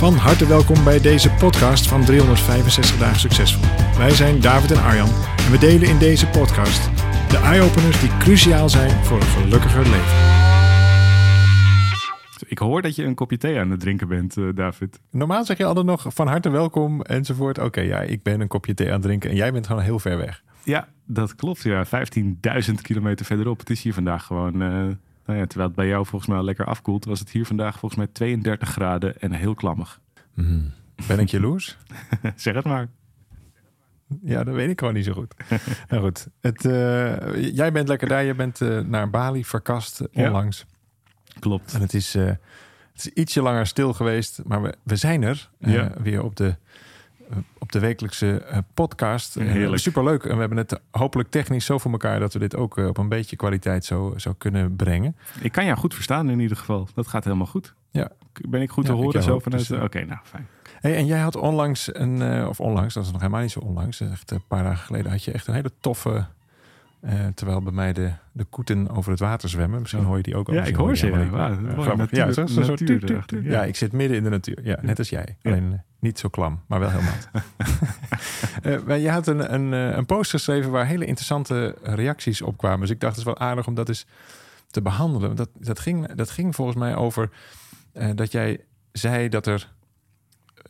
Van harte welkom bij deze podcast van 365 dagen succesvol. Wij zijn David en Arjan en we delen in deze podcast de eye-openers die cruciaal zijn voor een gelukkiger leven. Ik hoor dat je een kopje thee aan het drinken bent, uh, David. Normaal zeg je altijd nog van harte welkom enzovoort. Oké, ja, ik ben een kopje thee aan het drinken en jij bent gewoon heel ver weg. Ja, dat klopt. Ja, 15.000 kilometer verderop. Het is hier vandaag gewoon... Uh nou ja, terwijl het bij jou volgens mij lekker afkoelt, was het hier vandaag volgens mij 32 graden en heel klammig. Mm. Ben ik jaloers? zeg het maar. Ja, dat weet ik gewoon niet zo goed. nou goed, het, uh, jij bent lekker daar. Je bent uh, naar Bali verkast onlangs. Ja, klopt. En het is, uh, het is ietsje langer stil geweest, maar we, we zijn er ja. weer op de op de wekelijkse uh, podcast. Heerlijk. Superleuk. En we hebben het hopelijk technisch zo voor elkaar dat we dit ook op een beetje kwaliteit zo, zo kunnen brengen. Ik kan jou goed verstaan in ieder geval. Dat gaat helemaal goed. Ja. Ben ik goed te Ja, horen zo vanuit... dus, Oké, nou fijn. Hey, en jij had onlangs een, of onlangs, dat is nog helemaal niet zo onlangs, echt een paar dagen geleden, had je echt een hele toffe. Uh, terwijl bij mij de, de koeten over het water zwemmen. Misschien hoor je die ook al. Ja, ik hoor ze. Ja, ja, ja, natuur, ja, zo, zo, natuur tuut, tuut, tuut. ja, ik zit midden in de natuur. Ja, net als jij. Alleen uh, niet zo klam, maar wel heel mat. uh, je had een, een, een post geschreven waar hele interessante reacties op kwamen. Dus ik dacht, het is wel aardig om dat eens te behandelen. Dat, dat, ging, dat ging volgens mij over dat jij zei dat er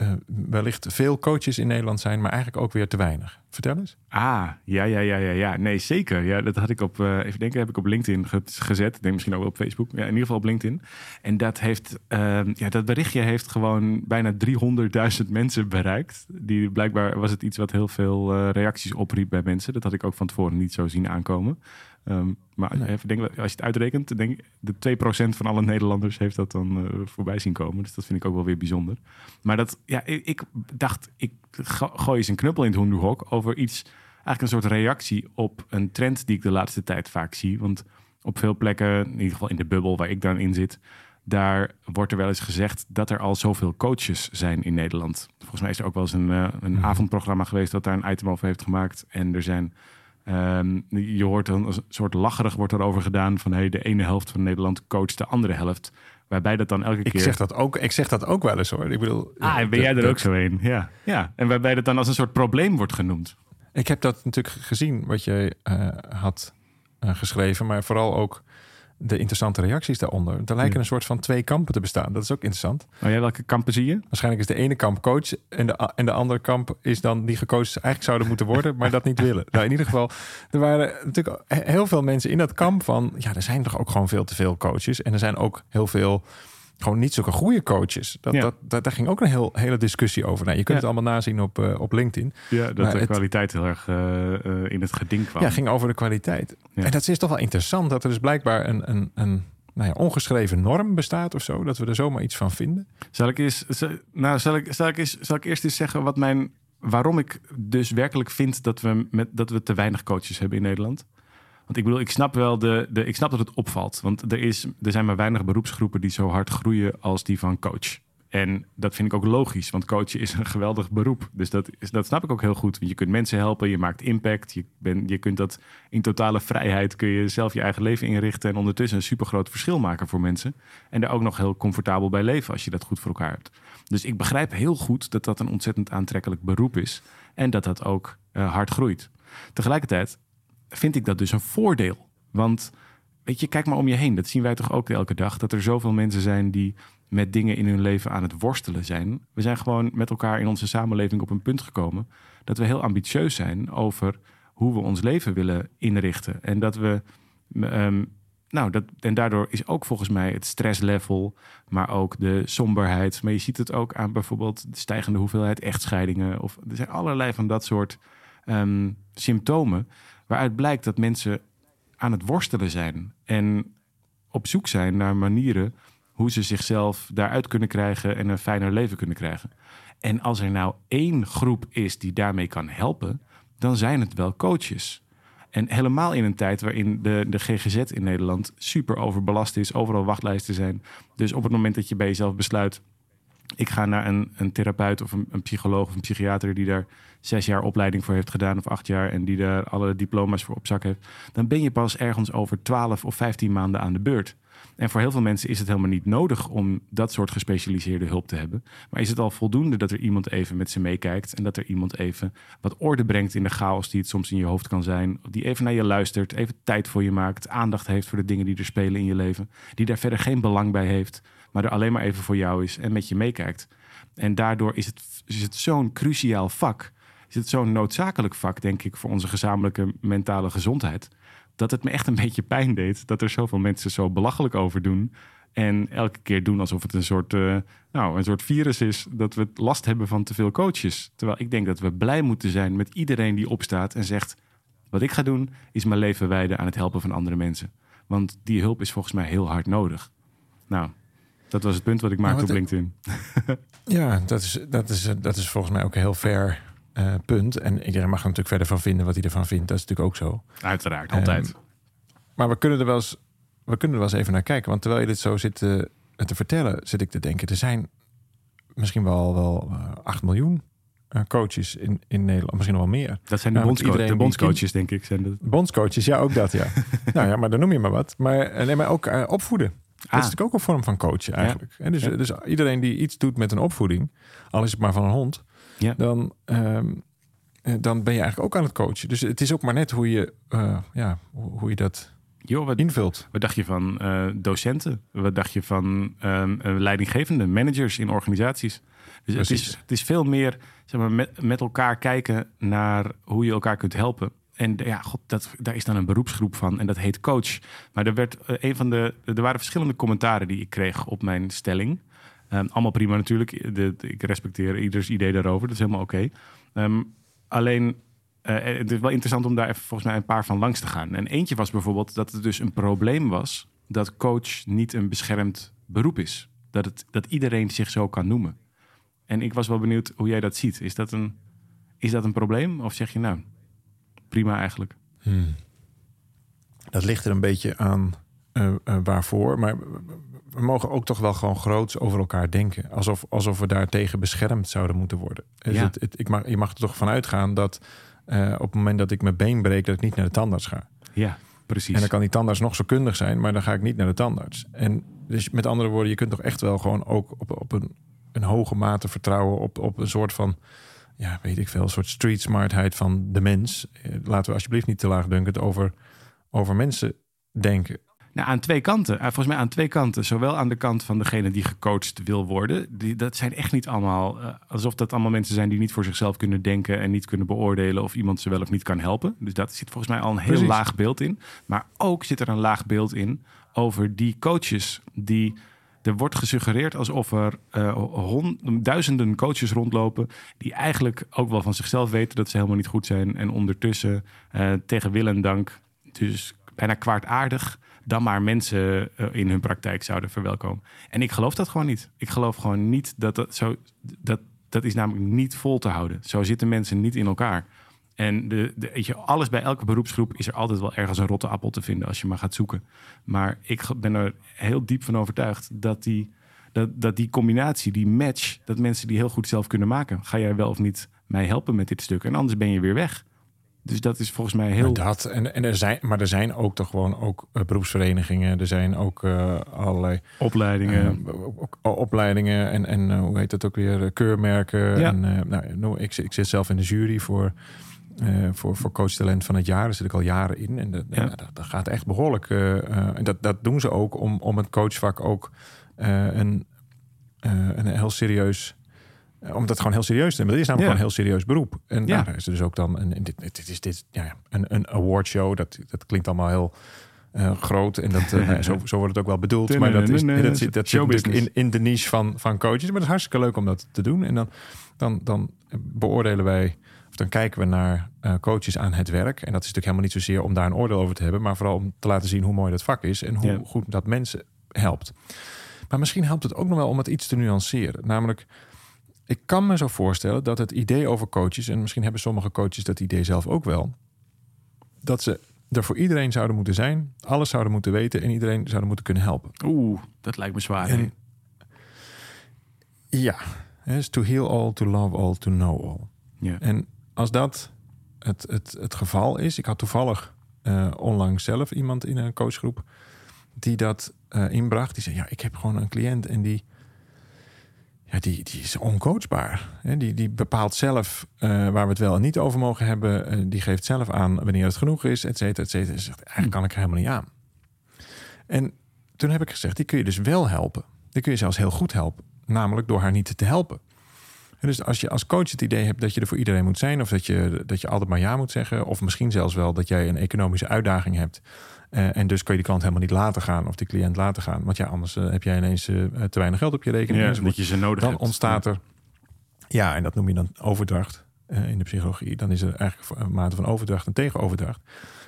uh, wellicht veel coaches in Nederland zijn, maar eigenlijk ook weer te weinig. Vertel eens. Ah, ja, ja, ja, ja, ja. Nee, zeker. Ja, dat had ik op, uh, even denken, heb ik op LinkedIn ge gezet. Denk misschien ook op Facebook. Ja, in ieder geval op LinkedIn. En dat heeft, uh, ja, dat berichtje heeft gewoon bijna 300.000 mensen bereikt. Die blijkbaar was het iets wat heel veel uh, reacties opriep bij mensen. Dat had ik ook van tevoren niet zo zien aankomen. Um, maar nee. even denken, als je het uitrekent, denk de 2% van alle Nederlanders heeft dat dan uh, voorbij zien komen. Dus dat vind ik ook wel weer bijzonder. Maar dat, ja, ik, ik dacht, ik gooi eens een knuppel in het hoenderhok over iets, eigenlijk een soort reactie op een trend die ik de laatste tijd vaak zie. Want op veel plekken, in ieder geval in de bubbel waar ik dan in zit, daar wordt er wel eens gezegd dat er al zoveel coaches zijn in Nederland. Volgens mij is er ook wel eens een, uh, een mm. avondprogramma geweest dat daar een item over heeft gemaakt. En er zijn Um, je hoort dan een soort lacherig wordt erover gedaan van hey, de ene helft van Nederland coacht de andere helft. Waarbij dat dan elke ik keer. Zeg dat ook, ik zeg dat ook wel eens hoor. Ik bedoel, ah, ben dat, jij er ook zo een? Ja. ja. En waarbij dat dan als een soort probleem wordt genoemd. Ik heb dat natuurlijk gezien wat je uh, had uh, geschreven, maar vooral ook de interessante reacties daaronder. Er lijken een soort van twee kampen te bestaan. Dat is ook interessant. Oh ja, welke kampen zie je? Waarschijnlijk is de ene kamp coach en de, en de andere kamp is dan die gecoacht eigenlijk zouden moeten worden, maar dat niet willen. Nou, in ieder geval, er waren natuurlijk heel veel mensen in dat kamp van, ja, er zijn toch ook gewoon veel te veel coaches en er zijn ook heel veel gewoon niet zulke goede coaches. Dat, ja. dat, dat, daar ging ook een heel, hele discussie over. Nou, je kunt ja. het allemaal nazien op, uh, op LinkedIn. Ja, dat maar de het, kwaliteit heel erg uh, uh, in het geding kwam. Ja, ging over de kwaliteit. Ja. En dat is toch wel interessant dat er dus blijkbaar een, een, een nou ja, ongeschreven norm bestaat of zo. Dat we er zomaar iets van vinden. Zal ik, eens, nou, zal ik, zal ik, eens, zal ik eerst eens zeggen wat mijn, waarom ik dus werkelijk vind dat we, met, dat we te weinig coaches hebben in Nederland? Want ik bedoel, ik snap wel de, de, ik snap dat het opvalt. Want er, is, er zijn maar weinig beroepsgroepen die zo hard groeien als die van coach. En dat vind ik ook logisch, want coachen is een geweldig beroep. Dus dat, is, dat snap ik ook heel goed. Want je kunt mensen helpen, je maakt impact. Je, ben, je kunt dat in totale vrijheid, kun je zelf je eigen leven inrichten... en ondertussen een supergroot verschil maken voor mensen. En daar ook nog heel comfortabel bij leven als je dat goed voor elkaar hebt. Dus ik begrijp heel goed dat dat een ontzettend aantrekkelijk beroep is. En dat dat ook uh, hard groeit. Tegelijkertijd vind ik dat dus een voordeel. Want weet je, kijk maar om je heen. Dat zien wij toch ook elke dag. Dat er zoveel mensen zijn die met dingen in hun leven aan het worstelen zijn. We zijn gewoon met elkaar in onze samenleving op een punt gekomen dat we heel ambitieus zijn over hoe we ons leven willen inrichten. En dat we. Um, nou, dat, en daardoor is ook volgens mij het stresslevel, maar ook de somberheid. Maar je ziet het ook aan bijvoorbeeld de stijgende hoeveelheid echtscheidingen. Of er zijn allerlei van dat soort um, symptomen. Waaruit blijkt dat mensen aan het worstelen zijn. En op zoek zijn naar manieren hoe ze zichzelf daaruit kunnen krijgen en een fijner leven kunnen krijgen. En als er nou één groep is die daarmee kan helpen, dan zijn het wel coaches. En helemaal in een tijd waarin de, de GGZ in Nederland super overbelast is, overal wachtlijsten zijn. Dus op het moment dat je bij jezelf besluit, ik ga naar een, een therapeut of een, een psycholoog of een psychiater die daar zes jaar opleiding voor heeft gedaan of acht jaar en die daar alle diploma's voor op zak heeft, dan ben je pas ergens over twaalf of vijftien maanden aan de beurt. En voor heel veel mensen is het helemaal niet nodig om dat soort gespecialiseerde hulp te hebben. Maar is het al voldoende dat er iemand even met ze meekijkt en dat er iemand even wat orde brengt in de chaos die het soms in je hoofd kan zijn, die even naar je luistert, even tijd voor je maakt, aandacht heeft voor de dingen die er spelen in je leven, die daar verder geen belang bij heeft, maar er alleen maar even voor jou is en met je meekijkt. En daardoor is het, is het zo'n cruciaal vak. Is het zo'n noodzakelijk vak, denk ik, voor onze gezamenlijke mentale gezondheid dat het me echt een beetje pijn deed dat er zoveel mensen zo belachelijk over doen. En elke keer doen alsof het een soort, uh, nou, een soort virus is. Dat we last hebben van te veel coaches. Terwijl ik denk dat we blij moeten zijn met iedereen die opstaat en zegt: Wat ik ga doen, is mijn leven wijden aan het helpen van andere mensen. Want die hulp is volgens mij heel hard nodig. Nou, dat was het punt wat ik maakte nou, op LinkedIn. Ja, dat is, dat, is, dat is volgens mij ook heel fair uh, punt. En iedereen mag er natuurlijk verder van vinden wat hij ervan vindt. Dat is natuurlijk ook zo. Uiteraard, altijd. Um, maar we kunnen er wel eens, we kunnen er wel eens even naar kijken. Want terwijl je dit zo zit te, te vertellen, zit ik te denken. Er zijn misschien wel, wel uh, eh, 8 miljoen coaches in, in Nederland. Misschien nog wel meer. Dat zijn de, nou, bondsco de bondscoaches, denk ik. Zijn dat. Bondscoaches, ja, ook dat, ja. nou ja, maar dan noem je maar wat. Maar, nee, maar ook uh, opvoeden. Dat is ah. natuurlijk ook een vorm van coachen eigenlijk. En dus, dus iedereen die iets doet met een opvoeding, al is het maar van een hond, ja. dan, um, dan ben je eigenlijk ook aan het coachen. Dus het is ook maar net hoe je, uh, ja, hoe je dat wat, invult. Wat dacht je van uh, docenten? Wat dacht je van um, leidinggevende managers in organisaties? Dus het is, het is veel meer zeg maar, met, met elkaar kijken naar hoe je elkaar kunt helpen. En ja, god, dat, daar is dan een beroepsgroep van en dat heet coach. Maar er, werd, uh, een van de, er waren verschillende commentaren die ik kreeg op mijn stelling. Um, allemaal prima natuurlijk. De, ik respecteer ieders idee daarover. Dat is helemaal oké. Um, alleen uh, het is wel interessant om daar even volgens mij een paar van langs te gaan. En eentje was bijvoorbeeld dat het dus een probleem was dat coach niet een beschermd beroep is. Dat, het, dat iedereen zich zo kan noemen. En ik was wel benieuwd hoe jij dat ziet. Is dat een, is dat een probleem? Of zeg je nou, prima eigenlijk? Hmm. Dat ligt er een beetje aan uh, uh, waarvoor. Maar we mogen ook toch wel gewoon groots over elkaar denken. Alsof, alsof we daartegen beschermd zouden moeten worden. Dus ja. het, het, ik mag, je mag er toch vanuit gaan dat uh, op het moment dat ik mijn been breek, dat ik niet naar de tandarts ga. Ja, precies. En dan kan die tandarts nog zo kundig zijn, maar dan ga ik niet naar de tandarts. En dus met andere woorden, je kunt toch echt wel gewoon ook op, op een, een hoge mate vertrouwen op, op een soort van, ja, weet ik veel, een soort street smartheid van de mens. Eh, laten we alsjeblieft niet te laag denken over, over mensen denken. Nou, aan twee kanten. Uh, volgens mij aan twee kanten. Zowel aan de kant van degene die gecoacht wil worden. Die, dat zijn echt niet allemaal... Uh, alsof dat allemaal mensen zijn die niet voor zichzelf kunnen denken... en niet kunnen beoordelen of iemand ze wel of niet kan helpen. Dus dat zit volgens mij al een heel laag beeld in. Maar ook zit er een laag beeld in over die coaches die... Er wordt gesuggereerd alsof er uh, duizenden coaches rondlopen... die eigenlijk ook wel van zichzelf weten dat ze helemaal niet goed zijn... en ondertussen tegen wil en dank, dus bijna kwaadaardig dan maar mensen uh, in hun praktijk zouden verwelkomen. En ik geloof dat gewoon niet. Ik geloof gewoon niet dat dat zo. Dat, dat is namelijk niet vol te houden. Zo zitten mensen niet in elkaar. En de, de, weet je, alles bij elke beroepsgroep is er altijd wel ergens een rotte appel te vinden als je maar gaat zoeken. Maar ik ben er heel diep van overtuigd dat die, dat, dat die combinatie, die match, dat mensen die heel goed zelf kunnen maken. Ga jij wel of niet mij helpen met dit stuk? En anders ben je weer weg. Dus dat is volgens mij heel. Maar dat, en, en er zijn, maar er zijn ook toch gewoon ook uh, beroepsverenigingen. Er zijn ook uh, allerlei opleidingen. Uh, opleidingen en, en hoe heet dat ook weer? Keurmerken. Ja. En, nou, ik, ik zit zelf in de jury voor, voor, voor coach talent van het jaar. Daar zit ik al jaren in. En dat, ja. dat, dat, gaat echt behoorlijk. en dat, dat doen ze ook om, om het coachvak ook een, een heel serieus eh, om dat gewoon heel serieus te nemen. Het is namelijk gewoon een heel serieus beroep. En daar is er dus ook dan een, dit, dit is dit, ja, een, een awardshow. Dat, dat klinkt allemaal heel uh, groot. En dat, uh, zo, zo wordt het ook wel bedoeld. Maar dat, is, dat, zit, dat zit natuurlijk in, in de niche van, van coaches. Maar het is hartstikke leuk om dat te doen. En dan, dan, dan beoordelen wij, dan kijken we naar uh, coaches aan het werk. En dat is natuurlijk helemaal niet zozeer om daar een oordeel over te hebben. Maar vooral om te laten zien hoe mooi dat vak is. En hoe goed dat mensen helpt. Maar misschien helpt het ook nog wel om het iets te nuanceren. Namelijk, ik kan me zo voorstellen dat het idee over coaches, en misschien hebben sommige coaches dat idee zelf ook wel, dat ze er voor iedereen zouden moeten zijn, alles zouden moeten weten en iedereen zouden moeten kunnen helpen. Oeh, dat lijkt me zwaar. En- Ja, is to heal all, to love all, to know all. Ja. En als dat het, het, het geval is, ik had toevallig eh, onlangs zelf iemand in een coachgroep die dat eh, inbracht. Die zei: Ja, ik heb gewoon een cliënt en die, ja, die, die is oncoachbaar. Hè, die, die bepaalt zelf eh, waar we het wel en niet over mogen hebben. Die geeft zelf aan wanneer het genoeg is, et cetera, et cetera. Ze zegt: Eigenlijk kan ik er helemaal niet aan. En toen heb ik gezegd: Die kun je dus wel helpen. Die kun je zelfs heel goed helpen. Namelijk door haar niet te helpen. En Dus als je als coach het idee hebt dat je er voor iedereen moet zijn, of dat je, dat je altijd maar ja moet zeggen, of misschien zelfs wel dat jij een economische uitdaging hebt. eh, en dus kun je die klant helemaal niet laten gaan of die cliënt laten gaan. Want ja, anders eh, heb jij ineens eh, te weinig geld op je rekening. Ja, dat je ze nodig dan hebt. ontstaat er. Ja, en dat noem je dan overdracht in de psychologie. Dan is er eigenlijk een mate van overdracht en tegenoverdracht.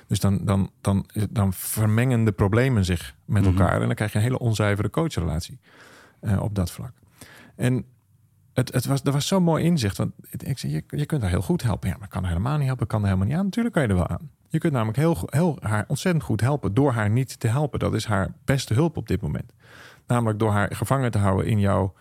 Dus dan, dan, dan, dan vermengen de problemen zich met Mhm. elkaar. En dan krijg je een hele onzuivere coachrelatie op dat vlak. En het, het was, er was zo'n mooi inzicht. Want ik- zei, je, je kunt haar heel goed helpen. Ja, maar ik kan haar helemaal niet helpen. Ik kan er helemaal niet aan. Natuurlijk kan je er wel aan. Je kunt namelijk heel, heel, haar ontzettend goed helpen door haar niet te helpen. Dat is haar beste hulp op dit moment. Namelijk door haar gevangen te houden in jouw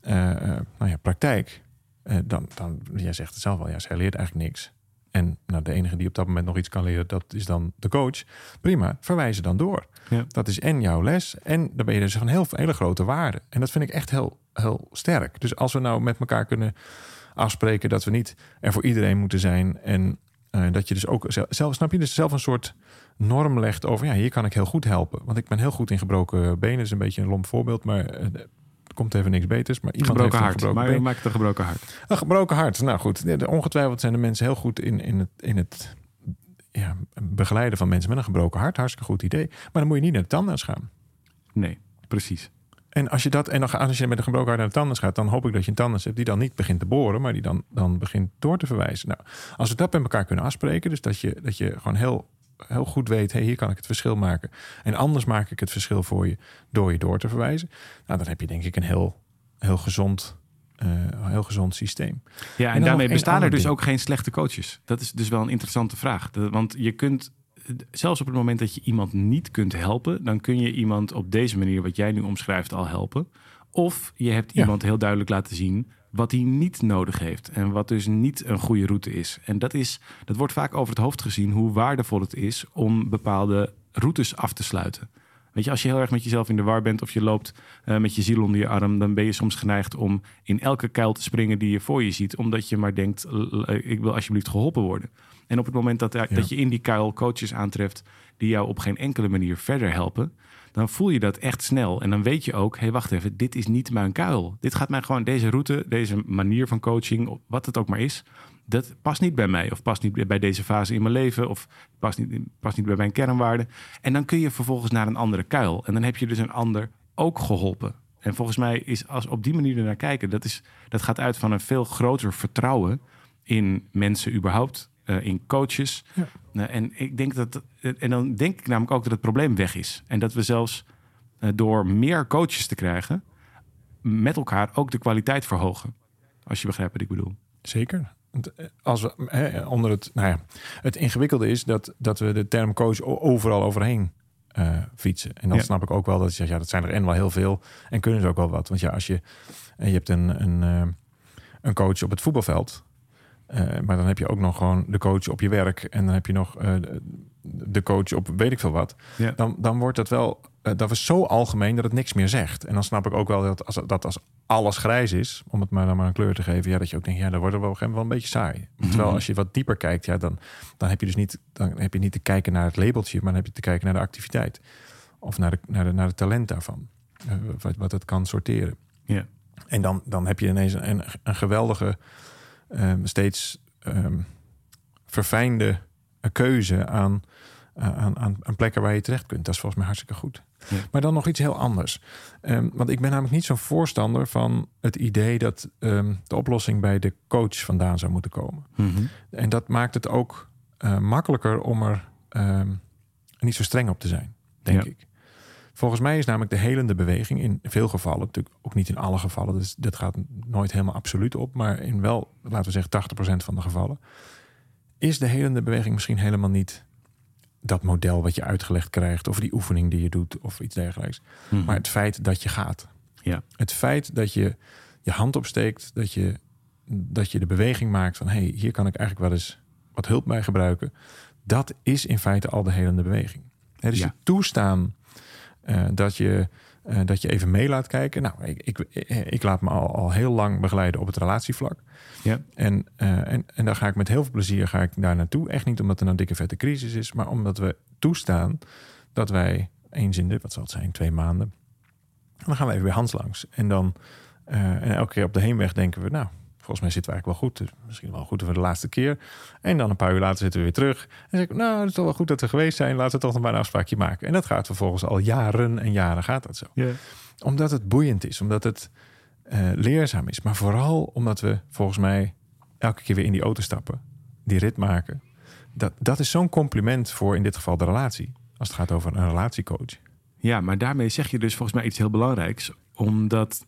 eh, eh, nou ja, praktijk. Eh, dan, dan, jij zegt het zelf al, ja, zij leert eigenlijk niks. En nou, de enige die op dat moment nog iets kan leren, dat is dan de coach. Prima, verwijzen dan door. Ja. Dat is en jouw les. En dan ben je dus van heel hele grote waarde. En dat vind ik echt heel, heel sterk. Dus als we nou met elkaar kunnen afspreken dat we niet er voor iedereen moeten zijn. En eh, dat je dus ook zelf, snap je, dus zelf een soort norm legt over, ja, hier kan ik heel goed helpen. Want ik ben heel goed in gebroken benen. Dat is een beetje een lomp voorbeeld, maar er komt even niks beters. Maar iemand gebroken heeft hart. gebroken maar been. maak het een gebroken hart. Een gebroken hart. Nou goed, ongetwijfeld zijn de mensen heel goed in, in het, in het ja, begeleiden van mensen met een gebroken hart. Hartstikke goed idee. Maar dan moet je niet naar de tandarts gaan. Nee, precies. En als je dat en dan, als je met een gebroken hart naar de tandarts gaat, dan hoop ik dat je een tandarts hebt die dan niet begint te boren, maar die dan, dan begint door te verwijzen. Nou, als we dat met elkaar kunnen afspreken, dus dat je, dat je gewoon heel, heel goed weet, hey, hier kan ik het verschil maken. En anders maak ik het verschil voor je door je door te verwijzen. Nou, dan heb je denk ik een heel, heel gezond, eh, heel gezond systeem. Ja, en, daarmee bestaan er dus ding. ook geen slechte coaches. Dat is dus wel een interessante vraag. Want je kunt, zelfs op het moment dat je iemand niet kunt helpen, dan kun je iemand op deze manier, wat jij nu omschrijft, al helpen. Of je hebt Ja. iemand heel duidelijk laten zien wat hij niet nodig heeft. En wat dus niet een goede route is. En dat, is, dat wordt vaak over het hoofd gezien hoe waardevol het is om bepaalde routes af te sluiten. Weet je, als je heel erg met jezelf in de war bent of je loopt eh, met je ziel onder je arm, dan ben je soms geneigd om in elke kuil te springen die je voor je ziet, omdat je maar denkt: l- ik wil alsjeblieft geholpen worden. En op het moment dat, Ja. dat je in die kuil coaches aantreft die jou op geen enkele manier verder helpen, dan voel je dat echt snel. En dan weet je ook: hé, hey, wacht even, dit is niet mijn kuil. Dit gaat mij gewoon, deze route, deze manier van coaching, wat het ook maar is, dat past niet bij mij. Of past niet bij deze fase in mijn leven. Of past niet, past niet bij mijn kernwaarden. En dan kun je vervolgens naar een andere kuil. En dan heb je dus een ander ook geholpen. En volgens mij is als op die manier ernaar kijken, dat, is, dat gaat uit van een veel groter vertrouwen in mensen überhaupt, eh, in coaches. Ja. Eh, en ik denk dat, en dan denk ik namelijk ook dat het probleem weg is. En dat we zelfs eh, door meer coaches te krijgen, met elkaar ook de kwaliteit verhogen. Als je begrijpt wat ik bedoel. Zeker. Eh, Als we hè, onder het, nou ja, het ingewikkelde is dat, dat we de term coach overal overheen eh, fietsen. En dan Ja. snap ik ook wel dat je zegt, ja, dat zijn er en wel heel veel en kunnen ze ook wel wat. Want ja, als je, eh, je hebt een, een, eh, een coach op het voetbalveld, eh, maar dan heb je ook nog gewoon de coach op je werk en dan heb je nog eh, de- coach op weet ik veel wat. Ja. Dan, dan wordt dat wel, eh, dat is zo algemeen dat het niks meer zegt. En dan snap ik ook wel dat als, dat als alles grijs is, om het maar dan maar een kleur te geven, ja, dat je ook denkt, ja, dan wordt het wel op een gegeven moment wel een beetje saai. Terwijl Mhm. als je wat dieper kijkt, ja, dan, dan heb je dus niet, dan heb je niet te kijken naar het labeltje, maar dan heb je te kijken naar de activiteit. Of naar de, naar de, naar het talent daarvan. eh, wat, wat het kan sorteren. Ja. En dan, dan heb je ineens een, een geweldige, ehm, steeds ehm, verfijnde keuze aan, aan, aan, aan plekken waar je terecht kunt. Dat is volgens mij hartstikke goed. Ja. Maar dan nog iets heel anders. Ehm, want ik ben namelijk niet zo'n voorstander van het idee dat ehm, de oplossing bij de coach vandaan zou moeten komen. Mhm. En dat maakt het ook eh, makkelijker om er ehm, niet zo streng op te zijn, denk Ja. ik. Volgens mij is namelijk de helende beweging in veel gevallen, natuurlijk ook niet in alle gevallen, dus dat gaat nooit helemaal absoluut op, maar in wel, laten we zeggen, 80% van de gevallen, is de helende beweging misschien helemaal niet dat model wat je uitgelegd krijgt, of die oefening die je doet, of iets dergelijks. Mhm. Maar het feit dat je gaat. Ja. Het feit dat je je hand opsteekt, dat je, dat je de beweging maakt van hé, hey, hier kan ik eigenlijk wel eens wat hulp bij gebruiken. Dat is in feite al de helende beweging. Hè, dus Ja. je toestaan eh, dat, je, eh, dat je even mee laat kijken. Nou, ik, ik, ik laat me al, al heel lang begeleiden op het relatievlak. Ja. En, eh, en, en dan ga ik met heel veel plezier ga ik daar naartoe. Echt niet omdat er een dikke vette crisis is, maar omdat we toestaan dat wij eens in de, wat zal het zijn, twee maanden. En dan gaan we even weer Hans langs. En dan eh, en elke keer op de heenweg denken we, nou, volgens mij zitten we eigenlijk wel goed. Dus misschien wel goed voor de laatste keer. En dan een paar uur later zitten we weer terug. En dan zeg ik, nou, het is toch wel goed dat we geweest zijn. Laten we toch nog maar een afspraakje maken. En dat gaat vervolgens al jaren en jaren gaat dat zo. Ja. Omdat het boeiend is, omdat het eh, leerzaam is. Maar vooral omdat we volgens mij elke keer weer in die auto stappen. Die rit maken. Dat, dat is zo'n compliment voor in dit geval de relatie. Als het gaat over een relatiecoach. Ja, maar daarmee zeg je dus volgens mij iets heel belangrijks. Omdat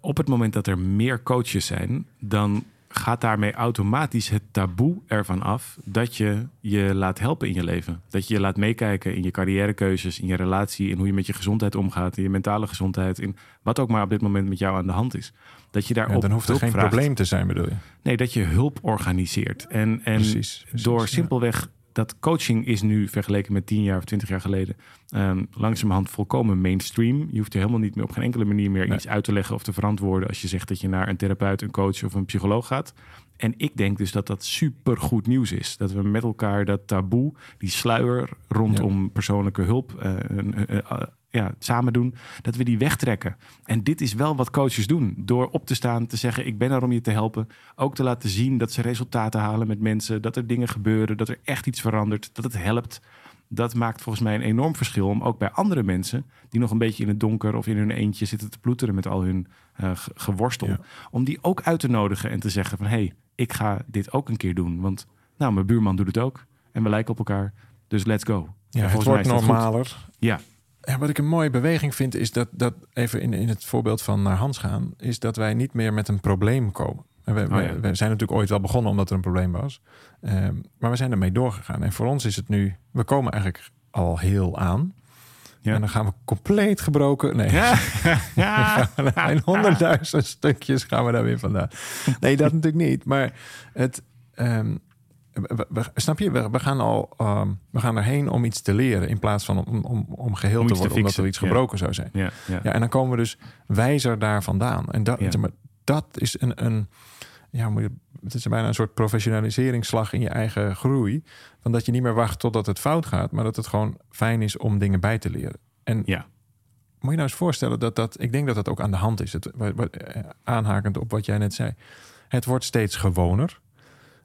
op het moment dat er meer coaches zijn, dan gaat daarmee automatisch het taboe ervan af dat je je laat helpen in je leven. Dat je je laat meekijken in je carrièrekeuzes, in je relatie, in hoe je met je gezondheid omgaat, in je mentale gezondheid, in wat ook maar op dit moment met jou aan de hand is. Dat je Ja, daarop dan hoeft er geen vraagt. probleem te zijn, bedoel je? Nee, dat je hulp organiseert. En, en Precies, precies, door simpelweg dat coaching is nu vergeleken met 10 jaar of 20 jaar geleden ehm, langzamerhand volkomen mainstream. Je hoeft er helemaal niet meer op geen enkele manier meer Nee. iets uit te leggen of te verantwoorden als je zegt dat je naar een therapeut, een coach of een psycholoog gaat. En ik denk dus dat dat super goed nieuws is. Dat we met elkaar dat taboe, die sluier rondom persoonlijke hulp, eh, ja, samen doen, dat we die wegtrekken. En dit is wel wat coaches doen. Door op te staan, te zeggen: Ik ben er om je te helpen. Ook te laten zien dat ze resultaten halen met mensen. Dat er dingen gebeuren. Dat er echt iets verandert. Dat het helpt. Dat maakt volgens mij een enorm verschil om ook bij andere mensen. die nog een beetje in het donker of in hun eentje zitten te ploeteren met al hun eh, ge- geworstel. Ja. Om die ook uit te nodigen en te zeggen: van hé, hey, ik ga dit ook een keer doen. Want nou, mijn buurman doet het ook. En we lijken op elkaar. Dus let's go. Ja, het wordt goed. normaler. Ja, Ja, wat ik een mooie beweging vind, is dat, dat even in, in het voorbeeld van naar Hans gaan, is dat wij niet meer met een probleem komen. En we, Oh, we- ja. we zijn natuurlijk ooit wel begonnen omdat er een probleem was. Ehm, maar we zijn ermee doorgegaan. En voor ons is het nu, we komen eigenlijk al heel aan. Ja. En dan gaan we compleet gebroken. Nee, ja. ja. in honderdduizend stukjes gaan we daar weer vandaan. Nee, dat natuurlijk niet. Maar het. ehm, we- we- snap je? We, we gaan al. ehm, we gaan erheen om iets te leren. In plaats van om, om, om geheel Om te worden. omdat er iets ja. gebroken zou zijn. Ja, ja. Ja, en dan komen we dus wijzer daar vandaan. En dat, maar, dat is een, een ja, moet je, het is bijna een soort professionaliseringsslag in je eigen groei. Van dat je niet meer wacht totdat het fout gaat, maar dat het gewoon fijn is om dingen bij te leren. En Ja. moet je nou eens voorstellen dat dat, ik denk dat dat ook aan de hand is. Het, wat, wat, eh, aanhakend op wat jij net zei. Het wordt steeds gewoner.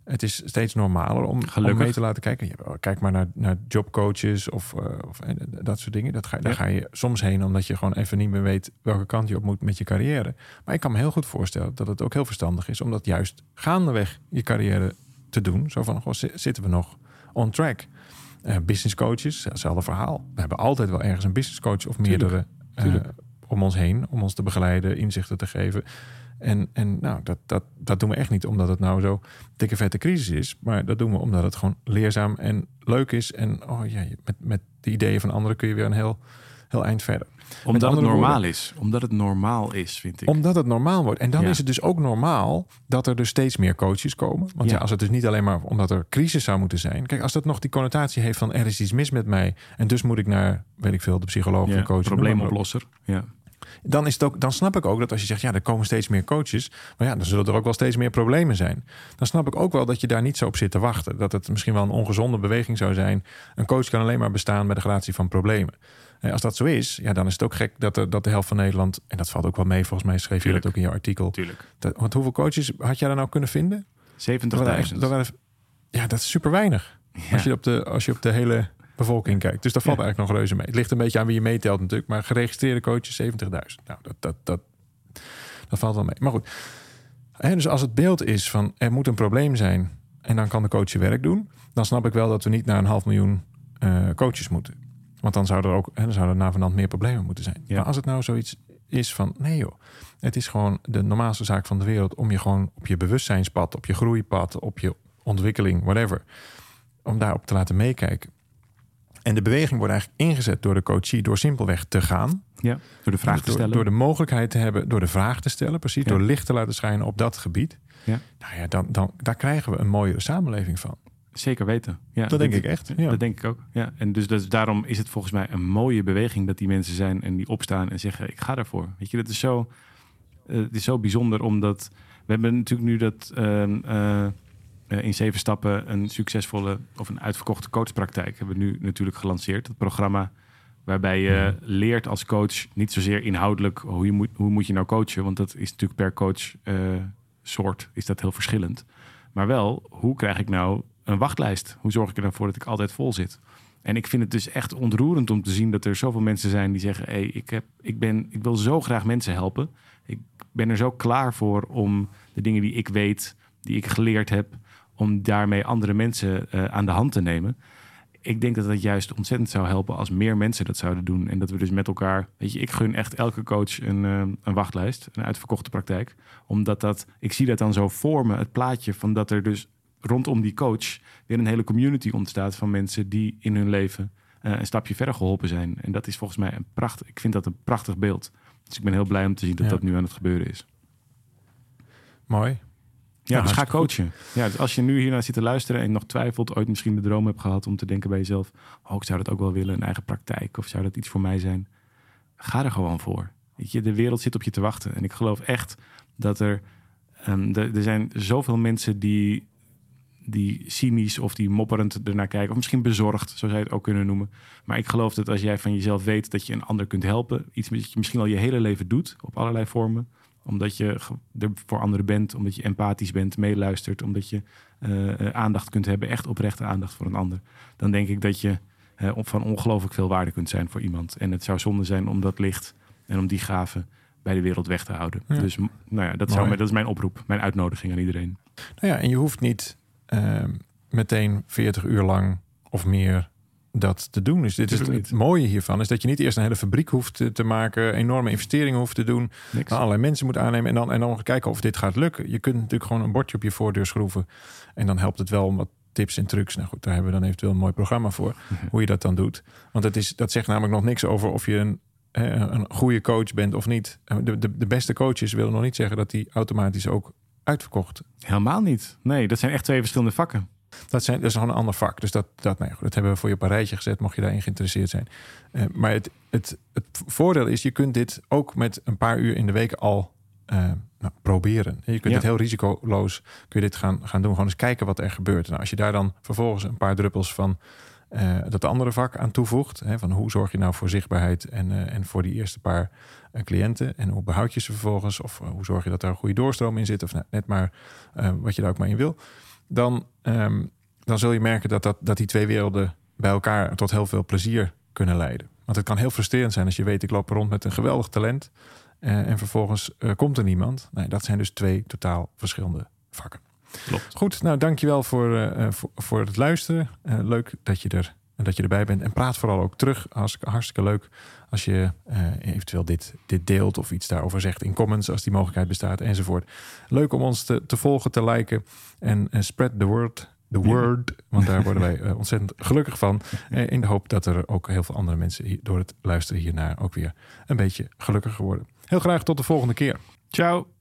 Het is steeds normaler om, om mee te laten kijken. Kijk maar naar, naar jobcoaches of, eh, of en dat soort dingen. Dat ga, Daar ga je soms heen omdat je gewoon even niet meer weet welke kant je op moet met je carrière. Maar ik kan me heel goed voorstellen dat het ook heel verstandig is om dat juist gaandeweg je carrière te doen. Zo van, goh, zi- zitten we nog on track? Eh, business coaches, hetzelfde verhaal. We hebben altijd wel ergens een business coach of meerdere eh, tuurlijk. om ons heen, om ons te begeleiden, inzichten te geven. En, en nou, dat, dat, dat doen we echt niet omdat het nou zo dikke vette crisis is. Maar dat doen we omdat het gewoon leerzaam en leuk is. En oh ja, met, met de ideeën van anderen kun je weer een heel, heel eind verder. Omdat het normaal woorden- is. Omdat het normaal is, vind ik. Omdat het normaal wordt. En dan Ja. is het dus ook normaal dat er dus steeds meer coaches komen. Want ja. Ja. als het dus niet alleen maar omdat er crisis zou moeten zijn. Kijk, als dat nog die connotatie heeft van er is iets mis met mij. En dus moet ik naar, weet ik veel, de psycholoog, ja, de coach. probleemoplosser. Ja. Dan, is het ook, dan snap ik ook dat als je zegt, ja, er komen steeds meer coaches. Maar ja, dan zullen er ook wel steeds meer problemen zijn. Dan snap ik ook wel dat je daar niet zo op zit te wachten. Dat het misschien wel een ongezonde beweging zou zijn. Een coach kan alleen maar bestaan bij de gratie van problemen. En als dat zo is, ja, dan is het ook gek dat, er, dat de helft van Nederland... en dat valt ook wel mee, volgens mij schreef je dat ook in je artikel. Tuurlijk. Dat, want hoeveel coaches had jij daar nou kunnen vinden? 70.000. Dat waren echt- dat waren- ja, dat is super weinig. Ja. Als, je op de, als je op de hele bevolking kijkt. Dus dat valt Ja. eigenlijk nog reuze mee. Het ligt een beetje aan wie je meetelt natuurlijk. Maar geregistreerde coaches 70.000. Nou, dat, dat, dat, dat valt wel mee. Maar goed. Hè, dus als het beeld is van er moet een probleem zijn... en dan kan de coach je werk doen... dan snap ik wel dat we niet naar een half miljoen eh, coaches moeten. Want dan zou er ook hè, dan zouden er na vanand meer problemen moeten zijn. Ja. Maar als het nou zoiets is van nee joh, het is gewoon de normaalste zaak van de wereld om je gewoon op je bewustzijnspad, op je groeipad, op je ontwikkeling, whatever, om daarop te laten meekijken. En de beweging wordt eigenlijk ingezet door de coachie door simpelweg te gaan. Ja, door de vraag te stellen. Door de mogelijkheid te hebben, door de vraag te stellen, precies, Ja. door licht te laten schijnen op dat gebied. Ja. Nou ja, dan, dan, daar krijgen we een mooiere samenleving van. Zeker weten. Ja, Dat denk ik echt. Ja. Dat denk ik ook. Ja. En dus, dus daarom is het volgens mij een mooie beweging dat die mensen zijn en die opstaan en zeggen: Ik ga daarvoor. Weet je, dat is zo, eh, het is zo bijzonder omdat we hebben natuurlijk nu dat ehm, eh, eh, in zeven stappen een succesvolle of een uitverkochte coachpraktijk hebben we nu natuurlijk gelanceerd. Het programma waarbij je leert als coach niet zozeer inhoudelijk hoe, je moet, hoe moet je nou coachen, want dat is natuurlijk per coach eh, soort is dat heel verschillend. Maar wel, hoe krijg ik nou een wachtlijst? Hoe zorg ik er dan voor dat ik altijd vol zit? En ik vind het dus echt ontroerend om te zien dat er zoveel mensen zijn die zeggen: hey, ik, heb, ik, ben, ik wil zo graag mensen helpen. Ik ben er zo klaar voor om de dingen die ik weet, die ik geleerd heb, om daarmee andere mensen eh, aan de hand te nemen. Ik denk dat dat juist ontzettend zou helpen als meer mensen dat zouden doen. En dat we dus met elkaar, weet je, ik gun echt elke coach een, eh, een wachtlijst, een uitverkochte praktijk. Omdat dat, ik zie dat dan zo voor me, het plaatje van dat er dus rondom die coach weer een hele community ontstaat van mensen die in hun leven eh, een stapje verder geholpen zijn. En dat is volgens mij een prachtig, ik vind dat een prachtig beeld. Dus ik ben heel blij om te zien dat Ja. dat nu aan het gebeuren is. Mooi. Ja, dus ga goed. coachen. Ja, dus als je nu hiernaar zit te luisteren en nog twijfelt, ooit misschien de droom hebt gehad om te denken bij jezelf, oh, ik zou dat ook wel willen, een eigen praktijk, of zou dat iets voor mij zijn? Ga er gewoon voor. Weet je, de wereld zit op je te wachten. En ik geloof echt dat er, ehm, er, er zijn zoveel mensen die, die cynisch of die mopperend ernaar kijken, of misschien bezorgd, zo zou je het ook kunnen noemen. Maar ik geloof dat als jij van jezelf weet dat je een ander kunt helpen, iets wat je misschien al je hele leven doet, op allerlei vormen, omdat je er voor anderen bent, omdat je empathisch bent, meeluistert, omdat je eh, eh, aandacht kunt hebben, echt oprechte aandacht voor een ander. Dan denk ik dat je eh, op- van ongelooflijk veel waarde kunt zijn voor iemand. En het zou zonde zijn om dat licht en om die gaven bij de wereld weg te houden. Ja. Dus nou ja, dat, zou, dat is mijn oproep, mijn uitnodiging aan iedereen. Nou ja, en je hoeft niet ehm, meteen 40 uur lang of meer dat te doen. Dus dit is het, mooie hiervan, is dat je niet eerst een hele fabriek hoeft te, te maken, enorme investeringen hoeft te doen, allerlei mensen moet aannemen en dan, en dan kijken of dit gaat lukken. Je kunt natuurlijk gewoon een bordje op je voordeur schroeven en dan helpt het wel om wat tips en trucs. Nou goed, daar hebben we dan eventueel een mooi programma voor, hoe je dat dan doet. Want dat, is, dat zegt namelijk nog niks over of je een, een goede coach bent of niet. De, de, de beste coaches willen nog niet zeggen dat die automatisch ook uitverkocht Helemaal niet. Nee, dat zijn echt twee verschillende vakken. Dat, zijn, dat is gewoon een ander vak. Dus dat, dat, nee, goed, dat hebben we voor je op een rijtje gezet, mocht je daarin geïnteresseerd zijn. Eh, maar het, het, het voordeel is, je kunt dit ook met een paar uur in de week al eh, nou, proberen. Je kunt Ja. het heel risicoloos kun je dit gaan, gaan doen. Gewoon eens kijken wat er gebeurt. Nou, als je daar dan vervolgens een paar druppels van eh, dat andere vak aan toevoegt. Hè, van hoe zorg je nou voor zichtbaarheid en, en voor die eerste paar cliënten. En hoe behoud je ze vervolgens? Of hoe zorg je dat er een goede doorstroom in zit? Of nou, net maar wat je daar ook maar in wil. Dan, ehm, dan zul je merken dat, dat, dat die twee werelden bij elkaar tot heel veel plezier kunnen leiden. Want het kan heel frustrerend zijn als je weet, ik loop rond met een geweldig talent. eh, en vervolgens eh, komt er niemand. Nee, dat zijn dus twee totaal verschillende vakken. Klopt. Goed, nou dankjewel voor, eh, voor, voor het luisteren. Leuk dat je, er, dat je erbij bent. En praat vooral ook terug. Hartstikke, hartstikke leuk als je eh, eventueel dit, dit deelt of iets daarover zegt in comments als die mogelijkheid bestaat enzovoort. Leuk om ons te, te volgen, te liken en eh, spread the word. The Ja. word, want daar worden wij eh, ontzettend gelukkig van. In de hoop dat er ook heel veel andere mensen hier, door het luisteren hiernaar ook weer een beetje gelukkiger worden. Heel graag tot de volgende keer. Ciao.